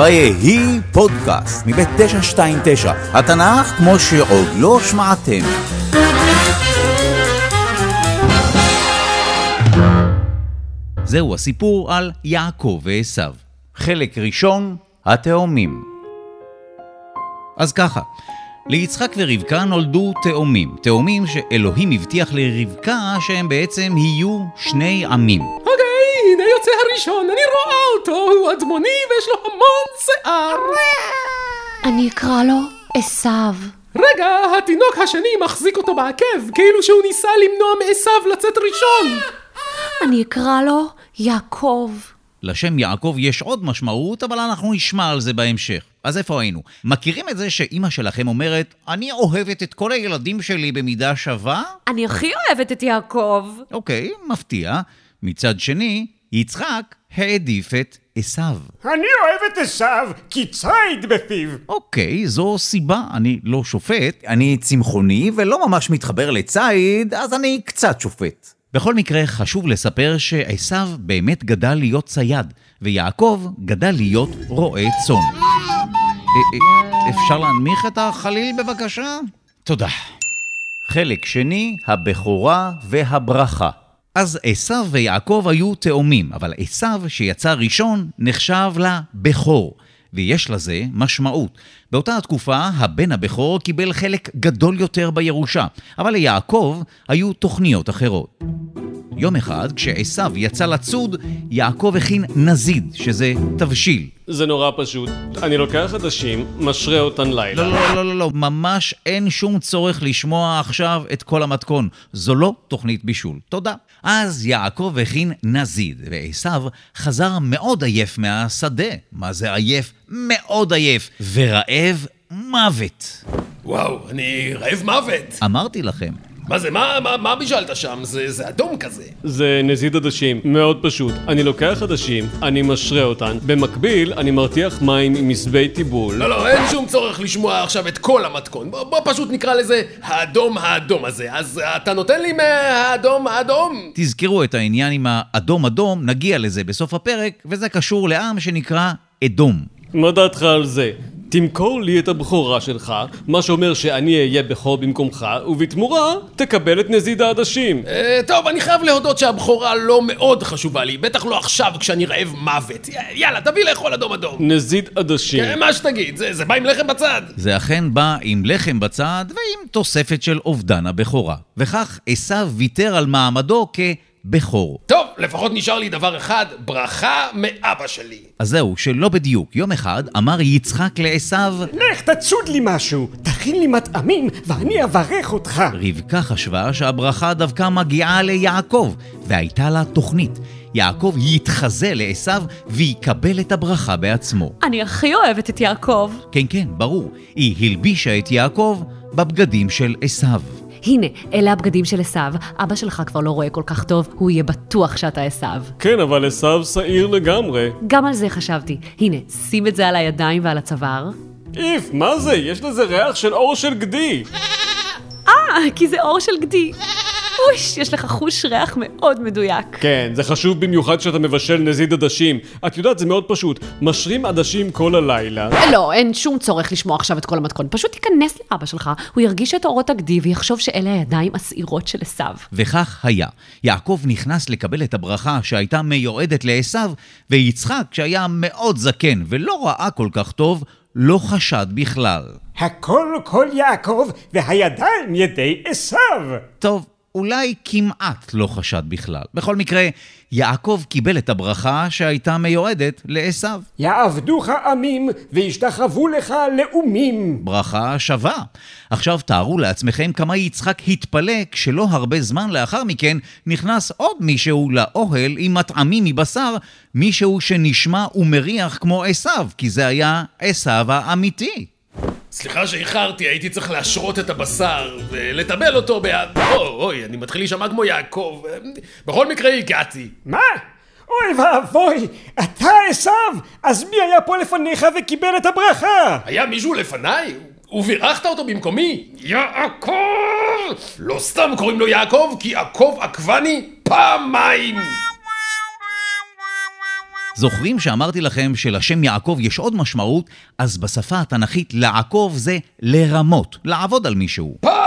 ויהי פודקאסט מבית 929, התנ"ך כמו שעוד לא שמעתם. זהו הסיפור על יעקב ועשו. חלק ראשון, התאומים. אז ככה, ליצחק ורבקה נולדו תאומים. תאומים שאלוהים הבטיח לרבקה שהם בעצם יהיו שני עמים. יוצא הראשון, אני רואה אותו, הוא אדמוני ויש לו המון שיער. אני אקרא לו עשיו. רגע, התינוק השני מחזיק אותו בעקב, כאילו שהוא ניסה למנוע מעשיו לצאת ראשון. אני אקרא לו יעקב. לשם יעקב יש עוד משמעות, אבל אנחנו נשמע על זה בהמשך. אז איפה היינו? מכירים את זה שאימא שלכם אומרת, אני אוהבת את כל הילדים שלי במידה שווה? אני הכי אוהבת את יעקב. אוקיי, מפתיע. מצד שני, יצחק העדיף את עשיו. אני אוהב את עשיו, כי ציד בפיו. אוקיי, זו סיבה, אני לא שופט. אני צמחוני ולא ממש מתחבר לציד, אז אני קצת שופט. בכל מקרה, חשוב לספר שעשיו באמת גדל להיות צייד, ויעקב גדל להיות רועה צאן. אה, אה, אפשר להנמיך את החליל בבקשה? תודה. חלק שני, הבכורה והברכה. אז עשיו ויעקב היו תאומים, אבל עשיו שיצא ראשון נחשב לבכור, ויש לזה משמעות. באותה התקופה הבן הבכור קיבל חלק גדול יותר בירושה, אבל ליעקב היו תוכניות אחרות. יום אחד, כשעשיו יצא לצוד, יעקב הכין נזיד, שזה תבשיל. זה נורא פשוט. אני לוקח עדשים, משרה אותן לילה. לא, לא, לא, לא, לא, ממש אין שום צורך לשמוע עכשיו את כל המתכון. זו לא תוכנית בישול. תודה. אז יעקב הכין נזיד, ועשיו חזר מאוד עייף מהשדה. מה זה עייף? מאוד עייף. ורעב מוות. וואו, אני רעב מוות. אמרתי לכם. מה זה, מה, מה, מה בישלת שם? זה, זה אדום כזה. זה נזיד עדשים, מאוד פשוט. אני לוקח עדשים, אני משרה אותן, במקביל אני מרתיח מים עם מסבי טיבול. לא, לא, אין שום צורך לשמוע עכשיו את כל המתכון. בוא, בוא פשוט נקרא לזה האדום האדום הזה. אז אתה נותן לי מהאדום האדום? תזכרו את העניין עם האדום אדום, נגיע לזה בסוף הפרק, וזה קשור לעם שנקרא אדום. מה דעתך על זה? תמכור לי את הבכורה שלך, מה שאומר שאני אהיה בכור במקומך, ובתמורה תקבל את נזיד העדשים. אה, טוב, אני חייב להודות שהבכורה לא מאוד חשובה לי, בטח לא עכשיו כשאני רעב מוות. יאללה, תביא לאכול אדום אדום. נזיד עדשים. כן, מה שתגיד, זה, זה בא עם לחם בצד. זה אכן בא עם לחם בצד ועם תוספת של אובדן הבכורה. וכך עשיו ויתר על מעמדו כבכור. טוב, לפחות נשאר לי דבר אחד, ברכה מאבא שלי. אז זהו, שלא בדיוק. יום אחד אמר יצחק לעשיו, לך תצוד לי משהו, תכין לי מטעמים, ואני אברך אותך. רבקה חשבה שהברכה דווקא מגיעה ליעקב, והייתה לה תוכנית. יעקב יתחזה לעשיו ויקבל את הברכה בעצמו. אני הכי אוהבת את יעקב. כן, כן, ברור. היא הלבישה את יעקב בבגדים של עשיו. הנה, אלה הבגדים של עשיו. אבא שלך כבר לא רואה כל כך טוב, הוא יהיה בטוח שאתה עשיו. כן, אבל עשיו שעיר לגמרי. גם על זה חשבתי. הנה, שים את זה על הידיים ועל הצוואר. איף, מה זה? יש לזה ריח של אור של גדי. אה, כי זה אור של גדי. אוש, יש לך חוש ריח מאוד מדויק. כן, זה חשוב במיוחד כשאתה מבשל נזיד עדשים. את יודעת, זה מאוד פשוט. משרים עדשים כל הלילה. לא, אין שום צורך לשמוע עכשיו את כל המתכון. פשוט תיכנס לאבא שלך, הוא ירגיש את אורות הגדי ויחשוב שאלה הידיים השעירות של עשיו. וכך היה. יעקב נכנס לקבל את הברכה שהייתה מיועדת לעשיו, ויצחק, שהיה מאוד זקן ולא ראה כל כך טוב, לא חשד בכלל. הכל כל יעקב, והידיים ידי עשיו. טוב, אולי כמעט לא חשד בכלל. בכל מקרה, יעקב קיבל את הברכה שהייתה מיועדת לעשיו. יעבדוך עמים, וישתחוו לך לאומים. ברכה שווה. עכשיו תארו לעצמכם כמה יצחק התפלא כשלא הרבה זמן לאחר מכן נכנס עוד מישהו לאוהל עם מטעמים מבשר, מישהו שנשמע ומריח כמו עשיו, כי זה היה עשיו האמיתי. סליחה שאיחרתי, הייתי צריך להשרות את הבשר ולטבל אותו ביד... אוי, אוי, אני מתחיל להישמע כמו יעקב. בכל מקרה הגעתי. מה? אוי ואבוי, אתה עשיו? אז מי היה פה לפניך וקיבל את הברכה? היה מישהו לפניי? ובירכת אותו במקומי? יעקב! לא סתם קוראים לו יעקב, כי עקוב עקבני פעמיים! זוכרים שאמרתי לכם שלשם יעקב יש עוד משמעות? אז בשפה התנ"כית לעקוב זה לרמות, לעבוד על מישהו. פעמיים!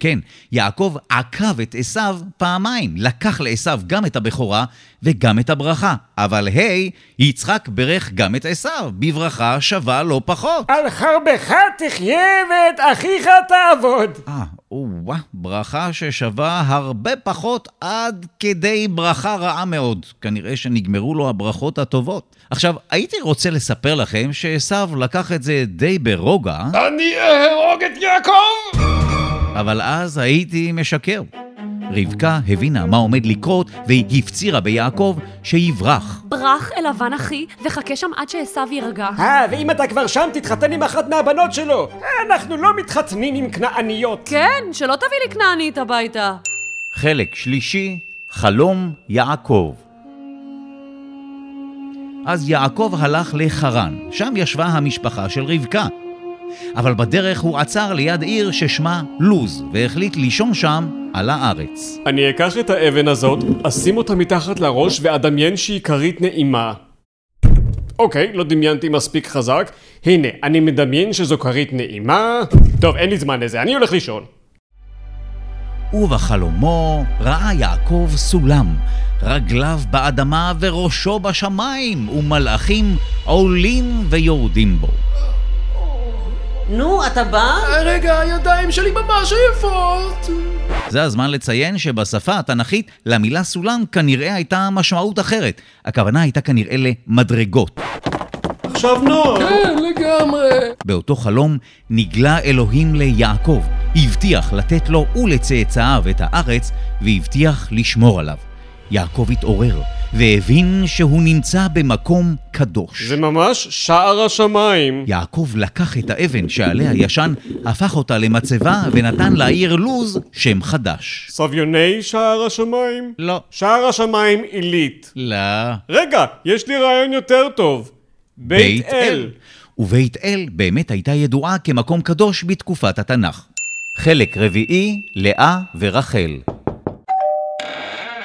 כן, יעקב עקב את עשיו פעמיים, לקח לעשיו גם את הבכורה וגם את הברכה. אבל היי, יצחק ברך גם את עשיו, בברכה שווה לא פחות. על חרבך תחיה ואת אחיך תעבוד. אה, או-אה, ברכה ששווה הרבה פחות עד כדי ברכה רעה מאוד. כנראה שנגמרו לו הברכות הטובות. עכשיו, הייתי רוצה לספר לכם שעשיו לקח את זה די ברוגע, אני אהרוג את יעקב! אבל אז הייתי משקר. רבקה הבינה מה עומד לקרות והיא הפצירה ביעקב שיברח. ברח אל לבן אחי, וחכה שם עד שעשו יירגע. אה, ואם אתה כבר שם, תתחתן עם אחת מהבנות שלו. אנחנו לא מתחתנים עם כנעניות. כן, שלא תביא לי כנענית הביתה. חלק שלישי, חלום יעקב. אז יעקב הלך לחרן, שם ישבה המשפחה של רבקה. אבל בדרך הוא עצר ליד עיר ששמה לוז, והחליט לישון שם על הארץ. אני אקח את האבן הזאת, אשים אותה מתחת לראש ואדמיין שהיא כרית נעימה. אוקיי, לא דמיינתי מספיק חזק. הנה, אני מדמיין שזו כרית נעימה. טוב, אין לי זמן לזה, אני הולך לישון. ובחלומו ראה יעקב סולם, רגליו באדמה וראשו בשמיים, ומלאכים עולים ויורדים בו. נו, אתה בא? רגע, הידיים שלי ממש עייפות! זה הזמן לציין שבשפה התנ"כית למילה סולם כנראה הייתה משמעות אחרת. הכוונה הייתה כנראה למדרגות. עכשיו נוח. כן, לגמרי. באותו חלום נגלה אלוהים ליעקב, הבטיח לתת לו ולצאצאיו את הארץ, והבטיח לשמור עליו. יעקב התעורר, והבין שהוא נמצא במקום קדוש. זה ממש שער השמיים. יעקב לקח את האבן שעליה ישן, הפך אותה למצבה ונתן לעיר לוז שם חדש. סביוני שער השמיים? לא. שער השמיים עילית. לא. רגע, יש לי רעיון יותר טוב. בית אל. ובית אל באמת הייתה ידועה כמקום קדוש בתקופת התנ"ך. חלק רביעי, לאה ורחל.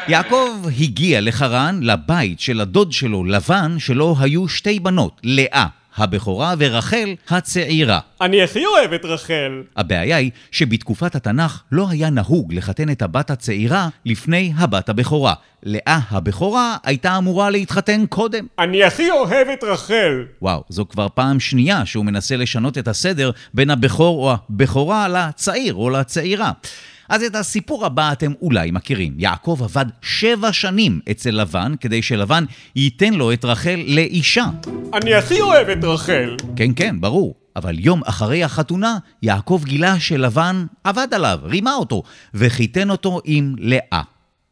יעקב הגיע לחרן, לבית של הדוד שלו, לבן, שלו היו שתי בנות, לאה הבכורה ורחל הצעירה. אני הכי אוהב את רחל. הבעיה היא שבתקופת התנ"ך לא היה נהוג לחתן את הבת הצעירה לפני הבת הבכורה. לאה הבכורה הייתה אמורה להתחתן קודם. אני הכי אוהב את רחל. וואו, זו כבר פעם שנייה שהוא מנסה לשנות את הסדר בין הבכור או הבכורה לצעיר או לצעירה. אז את הסיפור הבא אתם אולי מכירים. יעקב עבד שבע שנים אצל לבן כדי שלבן ייתן לו את רחל לאישה. אני הכי אוהב את רחל. כן, כן, ברור. אבל יום אחרי החתונה, יעקב גילה שלבן עבד עליו, רימה אותו, וחיתן אותו עם לאה.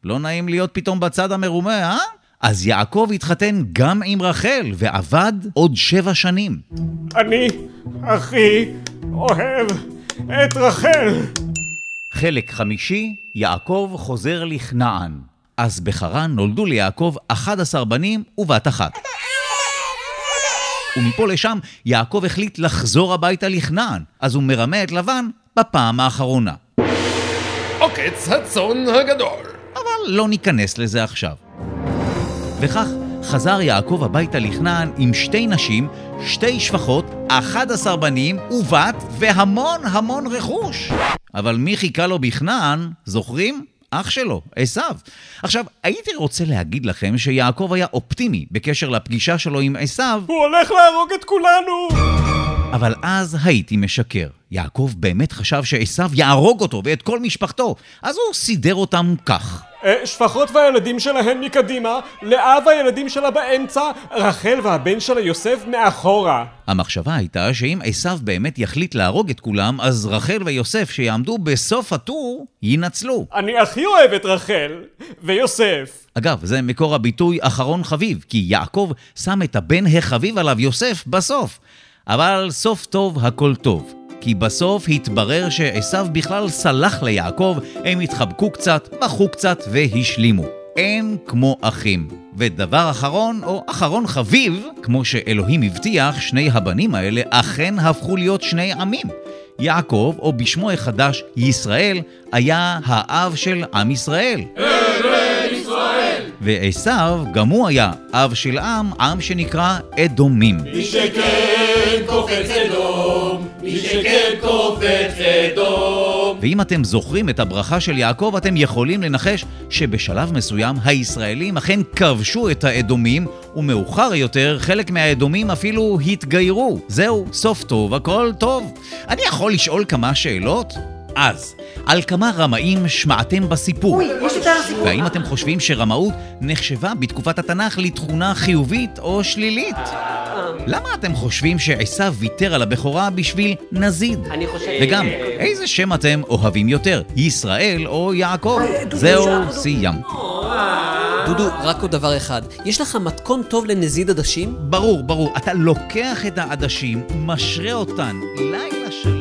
לא נעים להיות פתאום בצד המרומה, אה? אז יעקב התחתן גם עם רחל, ועבד עוד שבע שנים. אני הכי אוהב את רחל. חלק חמישי, יעקב חוזר לכנען. אז בחרן נולדו ליעקב 11 בנים ובת אחת. ומפה לשם יעקב החליט לחזור הביתה לכנען, אז הוא מרמה את לבן בפעם האחרונה. עוקץ הצאן הגדול. אבל לא ניכנס לזה עכשיו. וכך חזר יעקב הביתה לכנען עם שתי נשים, שתי שפחות, 11 בנים ובת והמון המון רכוש. אבל מי חיכה לו בכנען, זוכרים? אח שלו, עשיו. עכשיו, הייתי רוצה להגיד לכם שיעקב היה אופטימי בקשר לפגישה שלו עם עשיו, הוא הולך להרוג את כולנו! אבל אז הייתי משקר. יעקב באמת חשב שעשיו יהרוג אותו ואת כל משפחתו, אז הוא סידר אותם כך. אה, שפחות והילדים שלהן מקדימה, לאה והילדים שלה באמצע, רחל והבן שלה יוסף מאחורה. המחשבה הייתה שאם עשיו באמת יחליט להרוג את כולם, אז רחל ויוסף שיעמדו בסוף הטור, יינצלו. אני הכי אוהב את רחל ויוסף. אגב, זה מקור הביטוי אחרון חביב, כי יעקב שם את הבן החביב עליו, יוסף, בסוף. אבל סוף טוב הכל טוב. כי בסוף התברר שעשיו בכלל סלח ליעקב, הם התחבקו קצת, בכו קצת והשלימו. אין כמו אחים. ודבר אחרון, או אחרון חביב, כמו שאלוהים הבטיח, שני הבנים האלה אכן הפכו להיות שני עמים. יעקב, או בשמו החדש, ישראל, היה האב של עם ישראל. ארץ ישראל! ועשיו, גם הוא היה אב של עם, עם שנקרא אדומים. מי שכן קופץ אדום, מי שכן קופץ אדום. ואם אתם זוכרים את הברכה של יעקב, אתם יכולים לנחש שבשלב מסוים הישראלים אכן כבשו את האדומים, ומאוחר יותר חלק מהאדומים אפילו התגיירו. זהו, סוף טוב, הכל טוב. אני יכול לשאול כמה שאלות? אז, על כמה רמאים שמעתם בסיפור? יש את הסיפור. והאם אתם חושבים שרמאות נחשבה בתקופת התנ"ך לתכונה חיובית או שלילית? למה אתם חושבים שעשיו ויתר על הבכורה בשביל נזיד? אני חושב... וגם, איזה שם אתם אוהבים יותר, ישראל או יעקב? זהו, סיימת. דודו, רק עוד דבר אחד. יש לך מתכון טוב לנזיד עדשים? ברור, ברור, אתה לוקח את העדשים, משרה אותן לילה שלם.